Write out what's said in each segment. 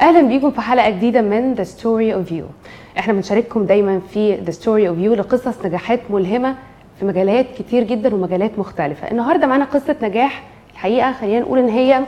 أهلا بيكم في حلقة جديدة من The Story of You. إحنا بنشارككم دايما في The Story of You لقصص نجاحات ملهمة في مجالات كتير جدا ومجالات مختلفة. النهارده معانا قصة نجاح. الحقيقة خلينا نقول إن هي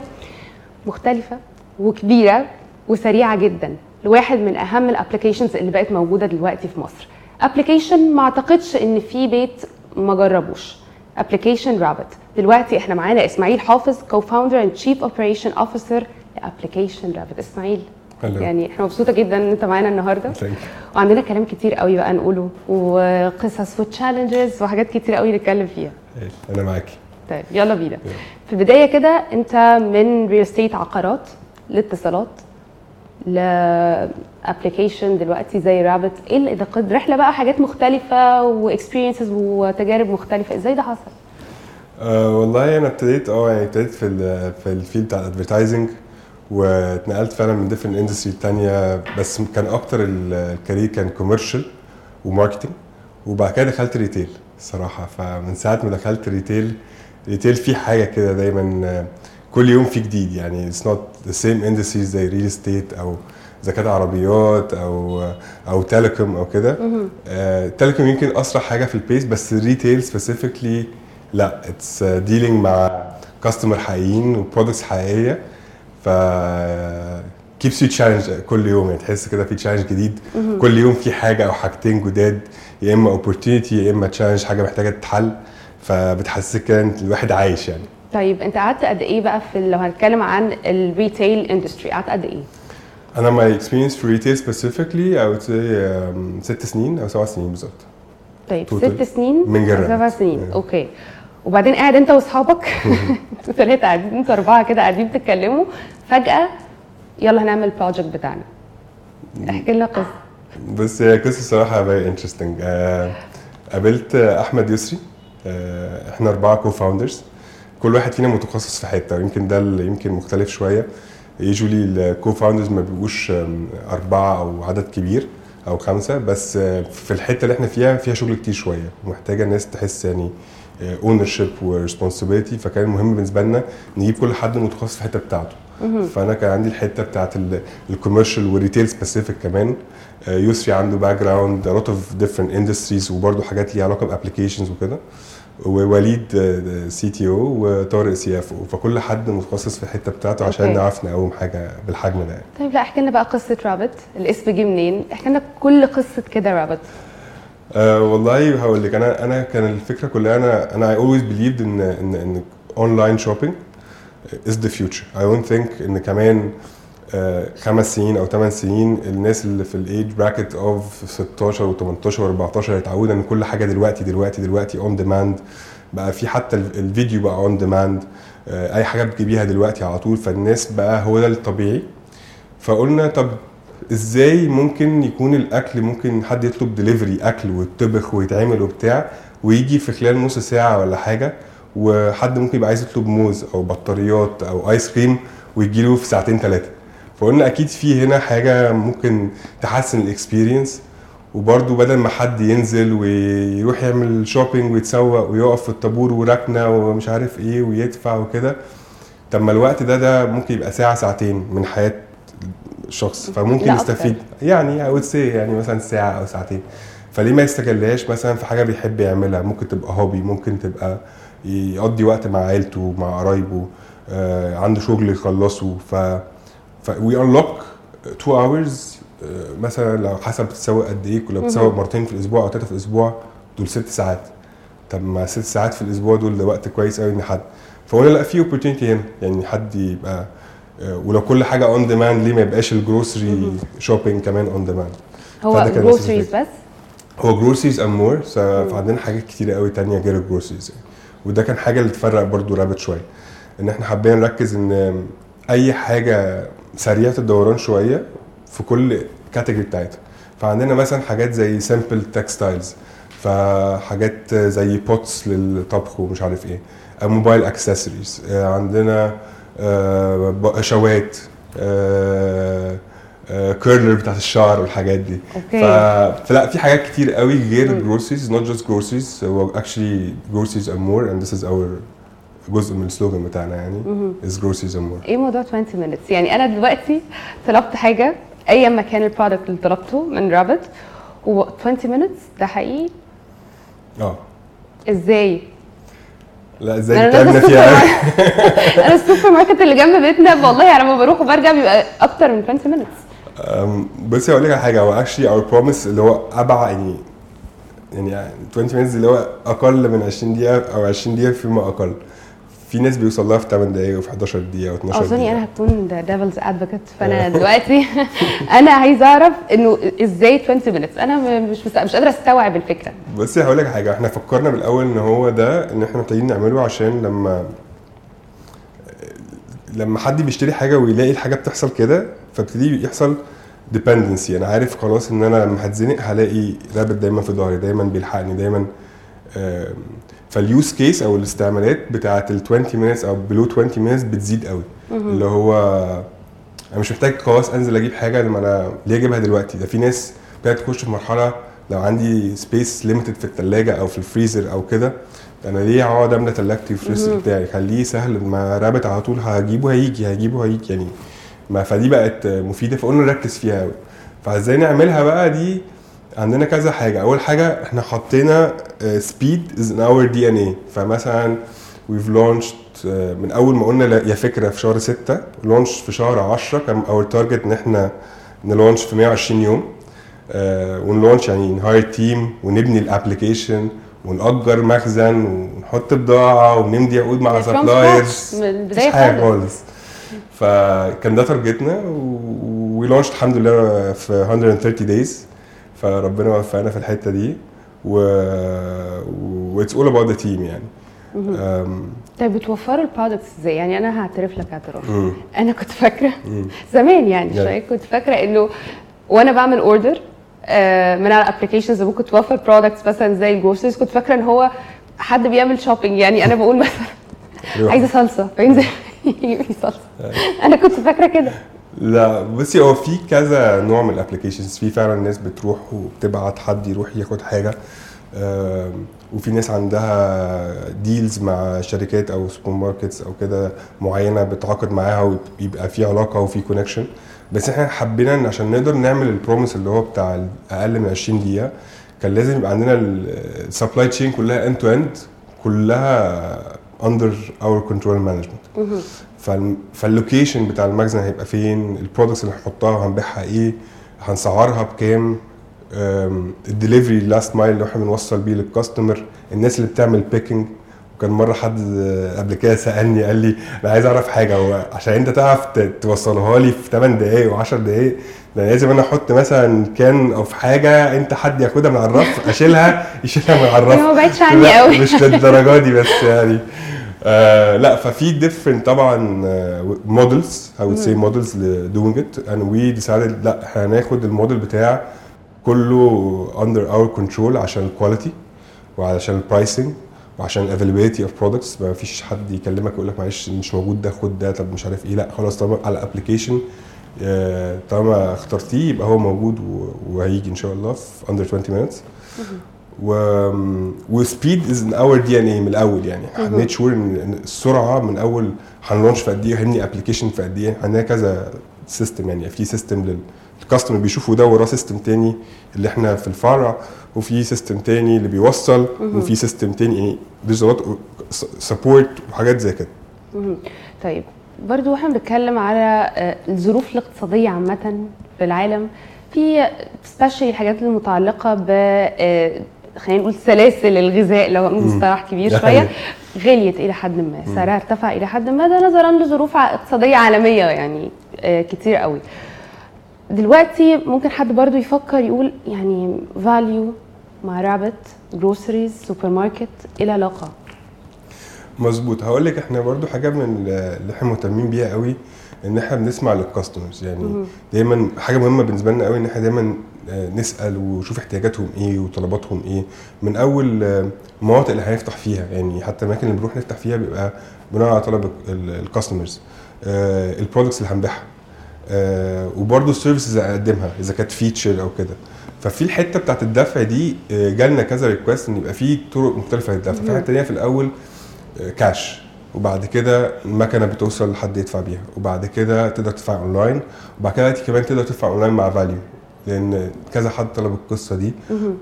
مختلفة وكبيرة وسريعة جدا. لواحد من أهم ال applications اللي بقت موجودة دلوقتي في مصر. application ما أعتقدش إن في بيت ما جربوش. application Rabbit دلوقتي إحنا معانا إسماعيل حافظ co-founder and chief operation officer ل application Rabbit إسماعيل. Hello. يعني إحنا مبسوطة جدا إن أنت معانا النهارده. وعندنا كلام كتير قوي بقى نقوله وقصص و challenges وحاجات كتير قوي نتكلم فيها. إيه، أنا معاكي. طيب يلا بينا. في البداية كده أنت من real estate عقارات لاتصالات ل application دلوقتي زي Rabbit. إيه اللي ده قد رحلة بقى حاجات مختلفة و experiences وتجارب مختلفة؟ إزاي ده حصل؟ أه والله أنا ابتديت آه يعني ابتديت في ال في ال field بتاع ال advertising واتنقلت فعلا من different industry تانية بس كان أكتر ال- ال career كان commercial و marketing وبعد كده دخلت retail الصراحه فمن ساعة ما دخلت retail retail فيه حاجة كده دايما آه، كل يوم في جديد. يعني it's not the same industry زي real estate أو إذا كانت عربيات أو أو telecom أو كده. telecom يمكن أسرع حاجة في ال pace بس ال retail specifically لا. It's dealing مع customer حقيقيين و products حقيقية. ف keeps you challenged كل يوم يعني تحس كده في challenge جديد كل يوم في حاجة أو حاجتين جداد يا إما opportunity يا إما challenge حاجة محتاجة تتحل فبتحسسك كده إن الواحد عايش يعني طيب أنت قعدت قد إيه بقى في لو هنتكلم عن ال retail industry قعدت قد إيه؟ أنا my experience في retail specifically أو ست سنين أو سبع سنين بالظبط طيب. ست سنين من جرب. سبع سنين Yeah. okay وبعدين قاعد انت واصحابك. أنتوا ثلاثة قاعدين أنتوا أربعة كده قاعدين بتتكلموا. فجأة يلا هنعمل ال project بتاعنا. احكي لنا قصة. بس هي قصة صراحة very interesting قابلت أحمد يسري. آه، إحنا أربعة co-founders كل واحد فينا متخصص في حتة ويمكن ده اللي يمكن مختلف شوية. usually ال co-founders ما بيبقوش أربعة أو عدد كبير أو خمسة بس آه، في الحتة اللي إحنا فيها فيها شغل كتير شوية. ومحتاجه الناس تحس يعني ownership و responsibility فكان مهم بالنسبة لنا نجيب كل حد متخصص في الحتة بتاعته. فأنا كان عندي الحتة بتاعت ال commercial وال retail specific كمان. آه، يسري عنده background lot of different industries وبرده حاجات ليها علاقة ب applications وكده. ووليد سي تي أو وطارق سي اف أو فكل حد متخصص في الحتة بتاعته عشان okay. نعرف نقوم حاجة بالحجم ده. طيب لا احكي لنا بقى قصة Rabbit. الاسم جه منين؟ احكي لنا كل قصة كده Rabbit. أه والله هقول لك أنا أنا كان الفكرة كلها أنا أنا I always believed إن إن إن online shopping is the future. I don't think إن كمان آه، خمس سنين أو ثمان سنين الناس اللي في ال age bracket of 16 و18 و14 يتعودوا إن كل حاجة دلوقتي دلوقتي دلوقتي on demand بقى في حتى ال- الفيديو بقى on demand أي حاجة بتجيبيها دلوقتي على طول. فالناس بقى هو ده الطبيعي. فقلنا طب إزاي ممكن يكون الأكل ممكن حد يطلب دليفري أكل ويطبخ ويتعمل وبتاع ويجي في خلال نص ساعة ولا حاجة وحد ممكن يبقى عايز يطلب موز أو بطاريات أو ايس كريم ويجي له في ساعتين ثلاثة فقلنا أكيد في هنا حاجة ممكن تحسن ال experience وبرده بدل ما حد ينزل ويروح يعمل شوبينج ويتسوق ويقف في الطابور وركنه ومش عارف إيه ويدفع وكده طب ما الوقت ده ده ممكن يبقى ساعة ساعتين من حياة الشخص فممكن يستفيد. يعني I would say يعني مثلا ساعة أو ساعتين. فليه ما يستغلهاش؟ مثلا في حاجة بيحب يعملها ممكن تبقى هوبي ممكن تبقى يقضي وقت مع عيلته مع قرايبه آه عنده شغل يخلصه. ف ف unlock two hours آه، مثلا لو حسب بتتسوق قد إيه. لو بتتسوق مرتين في الأسبوع أو ثلاثة في الأسبوع دول ست ساعات. طب ما ست ساعات في الأسبوع دول ده وقت كويس قوي إن حد. فقلنا لا في opportunity هنا. يعني حد يبقى ولو كل حاجة on demand ليه ما يبقاش ال grocery shopping كمان on demand هو groceries. بس؟ هو groceries and more فعندنا حاجات كتيرة قوي تانية غير ال groceries يعني. وده كان حاجة اللي تفرق برضو Rabbit شوية. إن إحنا حابين نركز إن أي حاجة سريعة الدوران شوية في كل category بتاعتها. فعندنا مثلا حاجات زي simple textiles فحاجات زي pots للطبخ ومش عارف إيه موبايل اكسسوارز عندنا آه، بقشوات curler بتاعت الشعر والحاجات دي. Okay. فلا في حاجات كتير قوي غير ال groceries not just groceries هو actually groceries and more and this is our جزء من ال slogan بتاعنا يعني is groceries and more. إيه موضوع 20 minutes يعني أنا دلوقتي طلبت حاجة ايا ما كان ال product اللي طلبته من Rabbit و 20 minutes ده حقيقي؟ آه. إزاي؟ لا إزاي تعبنا نازلة فيها؟ أنا السوبر ماركت اللي جنب بيتنا. والله لما بروح وبرجع بيبقى أكتر من 20 minutes. أم، بصي هقول لك على حاجة. هو actually our promise اللي هو up to يعني يعني 20 minutes اللي هو أقل من 20 دقيقة أو 20 دقيقة فيما أقل. في ناس بيوصل لها في 8 دقائق وفي 11 دقيقة و12 اظني دقيقة. أنا هكون the devil's advocate فأنا دلوقتي أنا عايزة أعرف إنه إزاي 20 minutes. أنا مش مش قادرة أستوعب الفكرة. بصي هقول لك حاجة. إحنا فكرنا بالأول إن هو ده إن إحنا محتاجين نعمله عشان لما لما حد بيشتري حاجة ويلاقي الحاجة بتحصل كده فابتدي يحصل dependency أنا عارف خلاص إن أنا لما هتزنق هلاقي Rabbit دايما في ظهري دايما بيلحقني دايما آم، فال use case أو الاستعمالات بتاعة ال 20 minutes أو below 20 minutes بتزيد قوي. اللي هو أنا مش محتاج خلاص أنزل أجيب حاجة لما أنا ليه أجيبها دلوقتي؟ ده في ناس ابتدت تخش في مرحلة لو عندي space limited في الثلاجه أو في الفريزر أو كده أنا ليه اقعد أملى ثلاجتي والفريزر بتاعي؟ خليه سهل ما Rabbit على طول هجيبه هيجي هجيبه هيجي يعني ما فدي بقت مفيدة فقلنا نركز فيها قوي. فإزاي نعملها بقى دي؟ عندنا كذا حاجة. أول حاجة إحنا حطينا speed is in our DNA فمثلا we've launched آه، من أول ما قلنا يا فكرة في شهر 6 launch في شهر 10 كان our target إن إحنا ن launch في 120 يوم. آه، ون launch يعني ن hire team ونبني ال application ونأجر مخزن ونحط بضاعة ونمضي عقود مع suppliers من البداية حاجة خالص. خالص. فكان ده target نا و launched الحمد لله في 130 days فربنا وفقنا في الحتة دي و it's all about the team يعني. طيب بتوفروا ال products إزاي؟ يعني أنا هعترف لك اعتراف. أنا كنت فاكرة. زمان يعني يعني. شوية كنت فاكرة إنه وأنا بعمل order من على ال applications ممكن توفر products مثلا زي ال groceries كنت فاكرة إن هو حد بيعمل shopping يعني أنا بقول مثلا عايزة صلصة. فينزل يجيب لي صلصة. أنا كنت فاكرة كده. لا بصي هو في كذا نوع من ال applications في فعلا ناس بتروح وبتبعت حد يروح ياخد حاجة وفي ناس عندها deals مع شركات أو سوبر ماركتس أو كده معينة بتعاقد معاها ويبقى في علاقة وفي connection بس إحنا حبينا إن عشان نقدر نعمل ال promise اللي هو بتاع أقل من 20 دقيقة كان لازم يبقى عندنا ال supply chain كلها end to end كلها under our control management فال location بتاع المخزن هيبقى فين؟ ال products اللي هنحطها وهنبيعها إيه؟ هنسعرها بكام؟ ال delivery last mile اللي إحنا بنوصل بيه لل customer الناس اللي بتعمل picking وكان مرة حد قبل كده سألني قال لي أنا عايز أعرف حاجة هو عشان أنت تعرف توصلها لي في 8 دقائق و10 دقائق ده لازم أنا أحط مثلا كان أو في حاجة أنت حد ياخدها من على الرف أشيلها يشيلها من على الرف. ما بعدش عني قوي. مش للدرجة دي بس يعني. آه لا ففي different طبعا models I would say models ل doing it. And we decided لا إحنا هناخد الموديل بتاع كله under our control عشان ال quality وعشان ال pricing وعشان ال availability of products ما فيش حد يكلمك يقول لك معلش مش موجود ده خد ده طب مش عارف إيه. لا خلاص طالما على ال application طالما اخترتيه يبقى هو موجود وهيجي إن شاء الله في under 20 minutes. و speed is in our DNA من الأول يعني. made sure إن السرعة من أول هن launch في قد إيه هنبني application في قد إيه. عندنا كذا system يعني. في system لل customer بيشوفوا ده وراه system تاني اللي إحنا في الفرع وفي system تاني اللي بيوصل وفي system تاني يعني support وحاجات زي كده. طيب برضو إحنا بنتكلم على آه، الظروف الاقتصادية عامة في العالم. في especially الحاجات المتعلقة ب آه، خلينا نقول سلاسل الغذاء لو مصطلح كبير حقيقي. غليت إلى حد ما. سعرها ارتفع إلى حد ما. ده نظرا لظروف ع- اقتصادية عالمية يعني آه، كتير قوي. دلوقتي ممكن حد برضو يفكر يقول يعني valU مع Rabbit groceries سوبر ماركت إيه العلاقة؟ مظبوط. هقول لك إحنا برضو حاجة من اللي إحنا مهتمين بيها قوي إن إحنا بنسمع لل customers يعني دايما حاجة مهمة بالنسبة لنا قوي إن إحنا دايما نسأل ونشوف احتياجاتهم إيه وطلباتهم إيه. من أول آه، المناطق اللي هنفتح فيها يعني حتى الاماكن اللي بنروح نفتح فيها بيبقى بناء على طلب ال customers ال products اللي هنبيعها. آه، وبرضه ال services اللي هنقدمها إذا كانت feature أو كده. ففي الحتة بتاعت الدفع دي آه، جالنا كذا request إن يبقى في طرق مختلفة للدفع. في حتة في الأول آه، كاش وبعد كده المكنه بتوصل لحد يدفع بيها. وبعد كده تقدر تدفع اونلاين وبعد كده كمان تقدر تدفع اونلاين مع valU لأن كذا حد طلب القصة دي.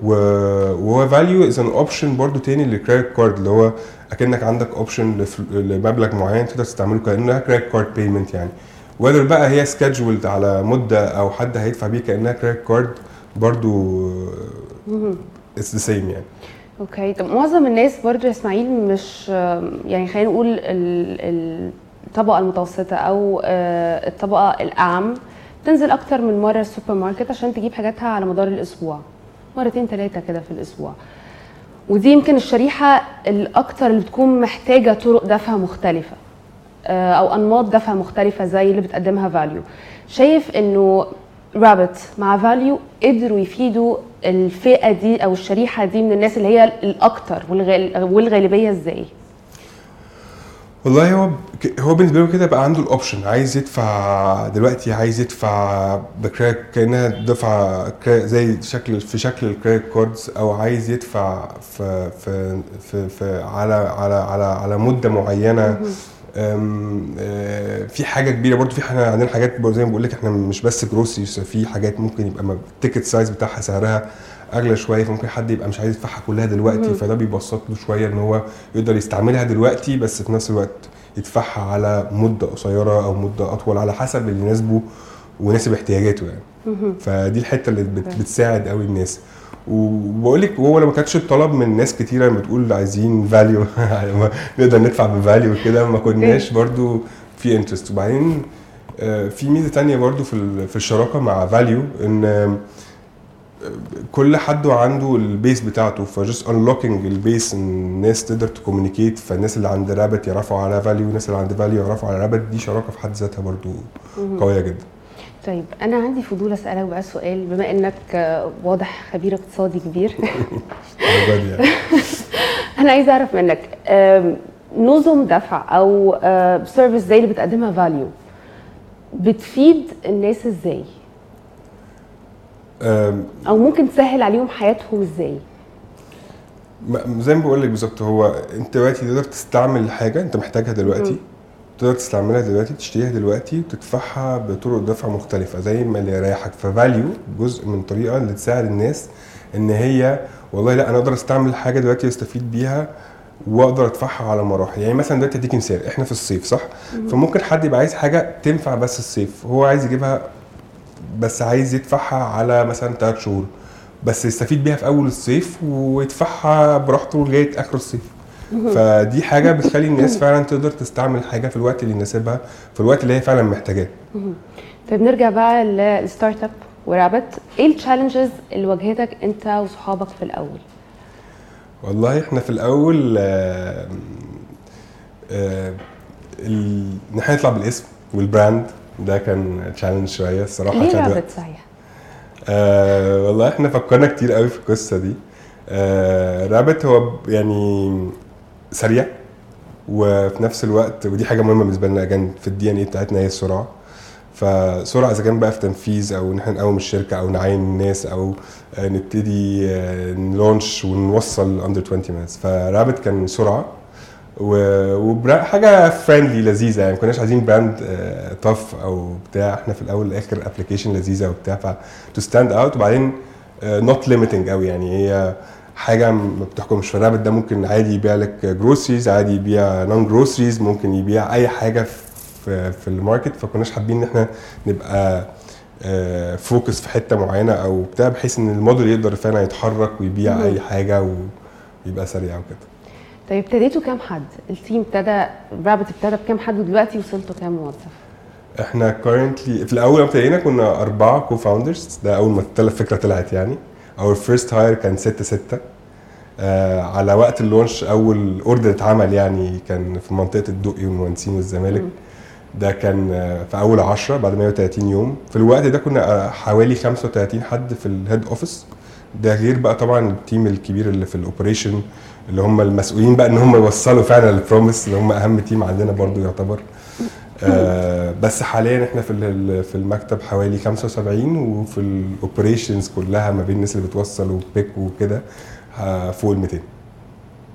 وهو valU as an option برضو تاني لل credit card اللي هو أكنك عندك option لمبلغ معين تقدر تستعمله كانها credit card payment يعني. whether بقى هي scheduled على مدة أو حد هيدفع بيه كأنها credit card برضو it's the same يعني. okay طب معظم الناس برضو يا إسماعيل مش يعني خلينا نقول ال- الطبقة المتوسطة أو آه، الطبقة الأعم. تنزل أكتر من مرة السوبر ماركت عشان تجيب حاجاتها على مدار الأسبوع. مرتين ثلاثة كده في الأسبوع. ودي يمكن الشريحة الأكتر اللي بتكون محتاجة طرق دفع مختلفة آه، أو أنماط دفع مختلفة زي اللي بتقدمها valU. شايف إنه Rabbit مع valU قدروا يفيدوا الفئة دي أو الشريحة دي من الناس اللي هي الأكتر والغال- والغالبية إزاي؟ والله هو هو بالنسبة له كده بقى عنده ال option عايز يدفع دلوقتي عايز يدفع ب credit كأنها دفعة زي شكل في شكل ال credit cards أو عايز يدفع في في في, في على على على على مدة معينة. آه، في حاجة كبيرة برضو في إحنا عندنا حاجات زي ما بقول لك إحنا مش بس groceries في حاجات ممكن يبقى ال ticket size بتاعها سعرها أغلى شوية فممكن حد يبقى مش عايز يدفعها كلها دلوقتي فده بيبسط له شوية إن هو يقدر يستعملها دلوقتي بس في نفس الوقت يدفعها على مدة قصيرة أو مدة أطول على حسب اللي يناسبه ويناسب احتياجاته يعني. فدي الحتة اللي بت بتساعد قوي الناس. وبقول لك وهو لما كانتش الطلب من ناس كتيرة لما تقول عايزين valU نقدر ندفع ب valU كده ما كناش برضو في interest وبعدين آه، في ميزة تانية برضو في في الشراكة مع valU إن كل حد عنده ال base بتاعته ف just unlocking ال base إن الناس تقدر ت communicate فالناس اللي عند Rabbit يعرفوا على valU والناس اللي عند valU يعرفوا على Rabbit دي شراكة في حد ذاتها برضو قوية جدا. طيب أنا عندي فضول أسألك بقى سؤال بما إنك آه، واضح خبير اقتصادي كبير. أنا عايزه أعرف منك نظم دفع أو service زي اللي بتقدمها valU بتفيد الناس إزاي؟ أو ممكن تسهل عليهم حياتهم إزاي؟ زي ما بقول لك بالظبط هو أنت دلوقتي تقدر تستعمل حاجة أنت محتاجها دلوقتي تقدر تستعملها دلوقتي تشتريها دلوقتي وتدفعها بطرق دفع مختلفة زي ما اللي يريحك. ففاليو جزء من طريقة اللي تساعد الناس إن هي والله لأ أنا أقدر أستعمل حاجة دلوقتي استفيد بيها وأقدر أدفعها على مراحل. يعني مثلا دلوقتي أديك مثال إحنا في الصيف صح؟ فممكن حد يبقى عايز حاجة تنفع بس الصيف هو عايز يجيبها بس عايز يدفعها على مثلا 3 شهور. بس يستفيد بيها في أول الصيف ويدفعها براحته لغاية آخر الصيف. فدي حاجة بتخلي الناس فعلا تقدر تستعمل حاجة في الوقت اللي يناسبها في الوقت اللي هي فعلا محتاجاه. طيب نرجع بقى لل startup و Rabbit إيه ال challenges اللي واجهتك أنت وصحابك في الأول؟ والله إحنا في الأول آه، آه، ال- إن إحنا نطلع بالاسم وال brand ده كان challenge شوية الصراحة ليه. Rabbit صحيح؟ آه والله إحنا فكرنا كتير قوي في القصة دي. آه Rabbit هو يعني سريع وفي نفس الوقت ودي حاجة مهمة بالنسبة لنا كان في ال DNA بتاعتنا هي السرعة. فسرعة إذا كان بقى في تنفيذ أو إن إحنا نقوم الشركة أو نعين الناس أو آه، نبتدي آه، ن launch ونوصل under 20 minutes. ف Rabbit كان سرعة وحاجه friendly لذيذة يعني ما كناش عايزين brand tough أو بتاع. إحنا في الأول والآخر application لذيذة وبتاع ف to stand out وبعدين not limiting قوي يعني هي حاجة ما بتحكمش. ف Rabbit ده ممكن عادي يبيع لك groceries عادي يبيع non groceries ممكن يبيع أي حاجة في في ال market. فما كناش حابين إن إحنا نبقى focus في حتة معينة أو بتاع بحيث إن الموديل يقدر فعلا يتحرك ويبيع. أي حاجة ويبقى سريع وكده. طيب ابتديتوا كام حد؟ ال team ابتدى Rabbit ابتدى بكام حد ودلوقتي وصلتوا كام موظف؟ إحنا currently في الأول لما ابتدينا كنا أربعة co-founders ده أول ما الفكرة طلعت يعني. our first hire كان 6 6 آه على وقت ال launch أول order اتعمل يعني كان في منطقة الدقي والمهندسين والزمالك. ده كان آه، في أول 10 بعد 130 يوم. في الوقت ده كنا آه، حوالي 35 حد في ال head office ده غير بقى طبعا ال team الكبير اللي في ال operation اللي هم المسؤولين بقى إن هم يوصلوا فعلا ال promise اللي هم أهم team عندنا برضو يعتبر. آه بس حاليا إحنا في في المكتب حوالي 75 وفي ال operations كلها ما بين الناس اللي بتوصل و pick وكده آه، فوق ال 200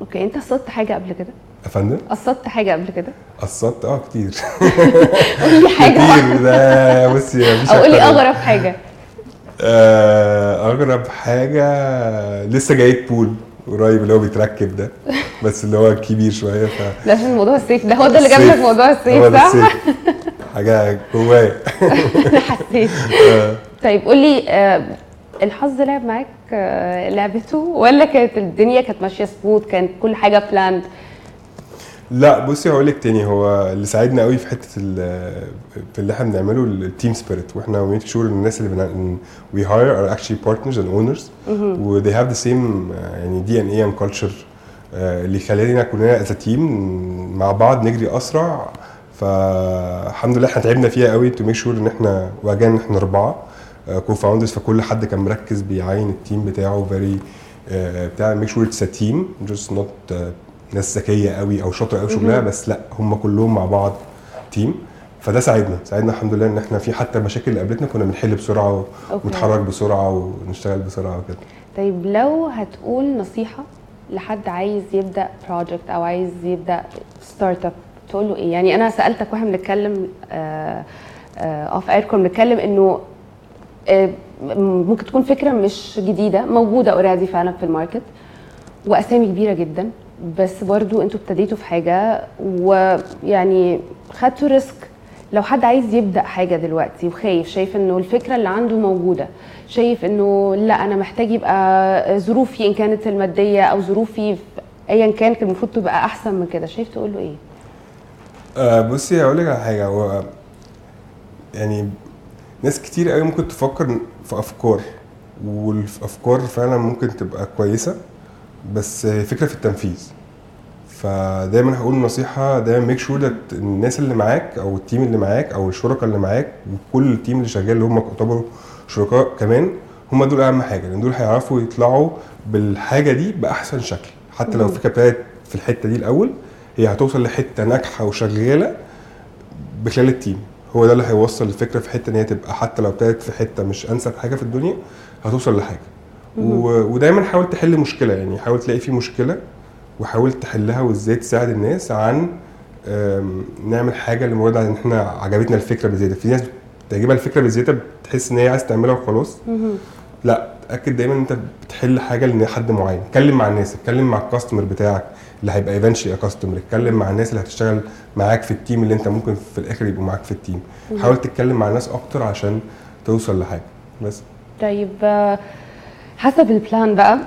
okay أنت قصدت حاجة قبل كده؟ افندم قصدت حاجة قبل كده؟ قصدت؟ آه كتير. قول لي حاجة. كتير ده بصي مفيش أو قول لي أغرب حاجة. آه، أغرب حاجة لسه جايب بول قريب اللي هو بيتركب ده بس اللي هو كبير شوية ف ده عشان موضوع الصيف ده هو ده اللي جاب لك. موضوع ده صح؟ حاجة جوايا أنا حسيت آه. طيب قول لي آه، الحظ لعب معاك آه، لعبته ولا كانت الدنيا كانت ماشية سموث كانت كل حاجة بلاند لا بصي هقول لك تاني. هو اللي ساعدنا قوي في حتة في اللي إحنا بنعمله التيم سبيريت وإحنا ميك شور الناس اللي we hire are actually partners and owners و they have the same آه، يعني DNA and culture اللي يخلينا كلنا as team مع بعض نجري أسرع. فالحمد لله إحنا تعبنا فيها قوي to make sure إن إحنا و again إحنا أربعة co-founders فكل حد كان مركز بيعين ال team بتاعه very بتاع make sure it's team just not ناس ذكية قوي أو شاطرة قوي شغلها بس لأ هم كلهم مع بعض team فده ساعدنا ساعدنا الحمد لله إن إحنا في حتى المشاكل اللي قابلتنا كنا بنحل بسرعة. ونتحرك بسرعة ونشتغل بسرعة وكده. طيب لو هتقول نصيحة لحد عايز يبدأ project أو عايز يبدأ startup تقول له إيه؟ يعني أنا سألتك وإحنا بنتكلم off air كنا بنتكلم إنه آه، ممكن تكون فكرة مش جديدة موجودة already فعلا في ال market وأسامي كبيرة جدا. بس برضو أنتوا ابتديتوا في حاجة ويعني خدتوا ريسك. لو حد عايز يبدأ حاجة دلوقتي وخايف شايف انه الفكرة اللي عنده موجودة شايف انه لا أنا محتاج يبقى ظروفي ان كانت المادية أو ظروفي في ايا كان المفروض تبقى احسن من كده. شايف تقول له إيه؟ آه بصي هقول لك على حاجة. هو يعني ناس كتير قوي ممكن تفكر في أفكار والأفكار فعلا ممكن تبقى كويسة. بس فكرة في التنفيذ. فدايما هقول نصيحة دايما make sure that الناس اللي معاك أو ال team اللي معاك أو الشركاء اللي معاك وكل ال team اللي شغال اللي هم يعتبروا شركاء كمان هم دول أهم حاجة لأن دول هيعرفوا يطلعوا بالحاجة دي بأحسن شكل. حتى لو الفكرة ابتدت في الحتة دي الأول هي هتوصل لحتة ناجحة وشغالة بخلال ال team هو ده اللي هيوصل الفكرة في حتة إن هي تبقى حتى لو ابتدت في حتة مش أنسب حاجة في الدنيا هتوصل لحاجة. ودايما حاول تحل مشكلة يعني حاول تلاقي في مشكلة وحاول تحلها وازاي تساعد الناس عن نعمل حاجة لمجرد إن إحنا عجبتنا الفكرة بزيادة. في ناس تعجبها الفكرة بزيادة بتحس إن هي عايز تعملها وخلاص. لا اتاكد دايما إن أنت بتحل حاجة لحد معين. اتكلم مع الناس اتكلم مع الكاستمر بتاعك اللي هيبقى ايفنشلي كاستمر اتكلم مع الناس اللي هتشتغل معاك في ال team اللي أنت ممكن في الآخر يبقوا معاك في ال team حاول تتكلم مع الناس أكتر عشان توصل لحاجة. بس. طيب حسب ال plan بقى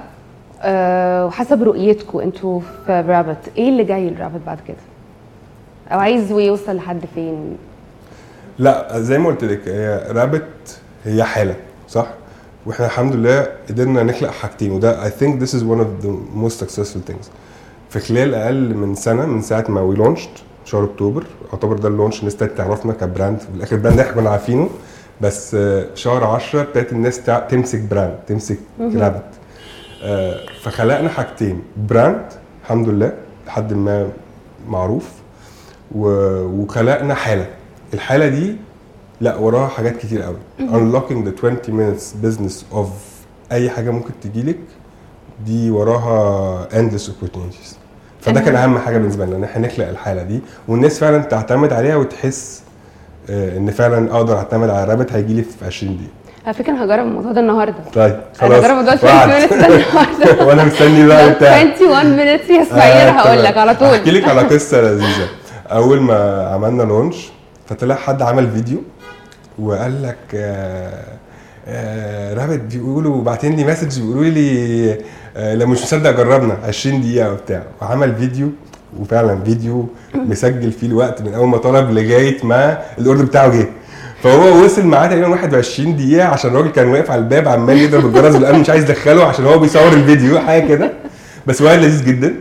آه، وحسب رؤيتكم أنتوا في Rabbit إيه اللي جاي ل Rabbit بعد كده؟ أو عايز يوصل لحد فين؟ لا زي ما قلت لك هي Rabbit هي حالة صح؟ وإحنا الحمد لله قدرنا نخلق حاجتين وده I think this is one of the most successful things. في خلال أقل من سنة من ساعة ما we launched شهر أكتوبر يعتبر ده ال launch الناس تعرفنا ك brand في الآخر brand إحنا كنا عارفينه. بس آه، شهر 10 ابتدت الناس تمسك brand تمسك رابت. آه، فخلقنا حاجتين brand الحمد لله لحد ما معروف وخلقنا حالة. الحالة دي لا وراها حاجات كتير قوي. unlocking the 20 minutes business of أي حاجة ممكن تجيلك دي وراها endless opportunities. فده كان أهم حاجة بالنسبة لنا إن إحنا نخلق الحالة دي والناس فعلا تعتمد عليها وتحس إن فعلا أقدر أعتمد على رابط هيجي لي في 20 دقيقة. على فكرة أنا هجرب الموضوع ده النهارده. طيب أنا خلاص. هجرب موضوع ال وعد. 20 minutes ده النهارده. وأنا مستني بقى بتاع. 21 minutes يا اسماعيل هقول لك على احكي طول لك على قصة لذيذة. أول ما عملنا لونش فطلع حد عمل فيديو وقال لك آه آه رابط بيقولوا باعتين لي مسج بيقولوا لي آه لو مش مصدق جربنا 20 دقيقة وبتاع. وعمل فيديو وفعلا فيديو مسجل فيه الوقت من أول ما طلب لغاية ما الأوردر بتاعه جه. فهو وصل معاه تقريبا 21 دقيقة عشان الراجل كان واقف على الباب عمال يضرب الجرس والامن مش عايز يدخله عشان هو بيصور الفيديو حاجة كده. بس هو لذيذ جدا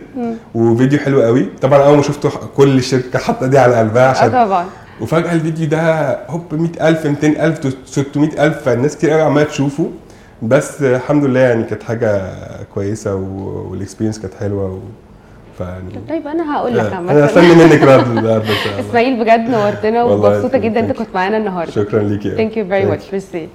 وفيديو حلو قوي. طبعا أول ما شفته كل الشركة حاطة دي على قلبها عشان طبعا. وفجأة الفيديو ده هوب 100000 200000 600000 فالناس كتير قوي عمالة تشوفه. بس الحمد لله يعني كانت حاجة كويسة وال experience كانت حلوة و... فيعني طيب أنا هقول لك أنا عامة. استني منك رد smile بجد نورتنا ومبسوطة جدا انت. كنت معانا النهارده. شكرا ليكي thank you very much ميرسي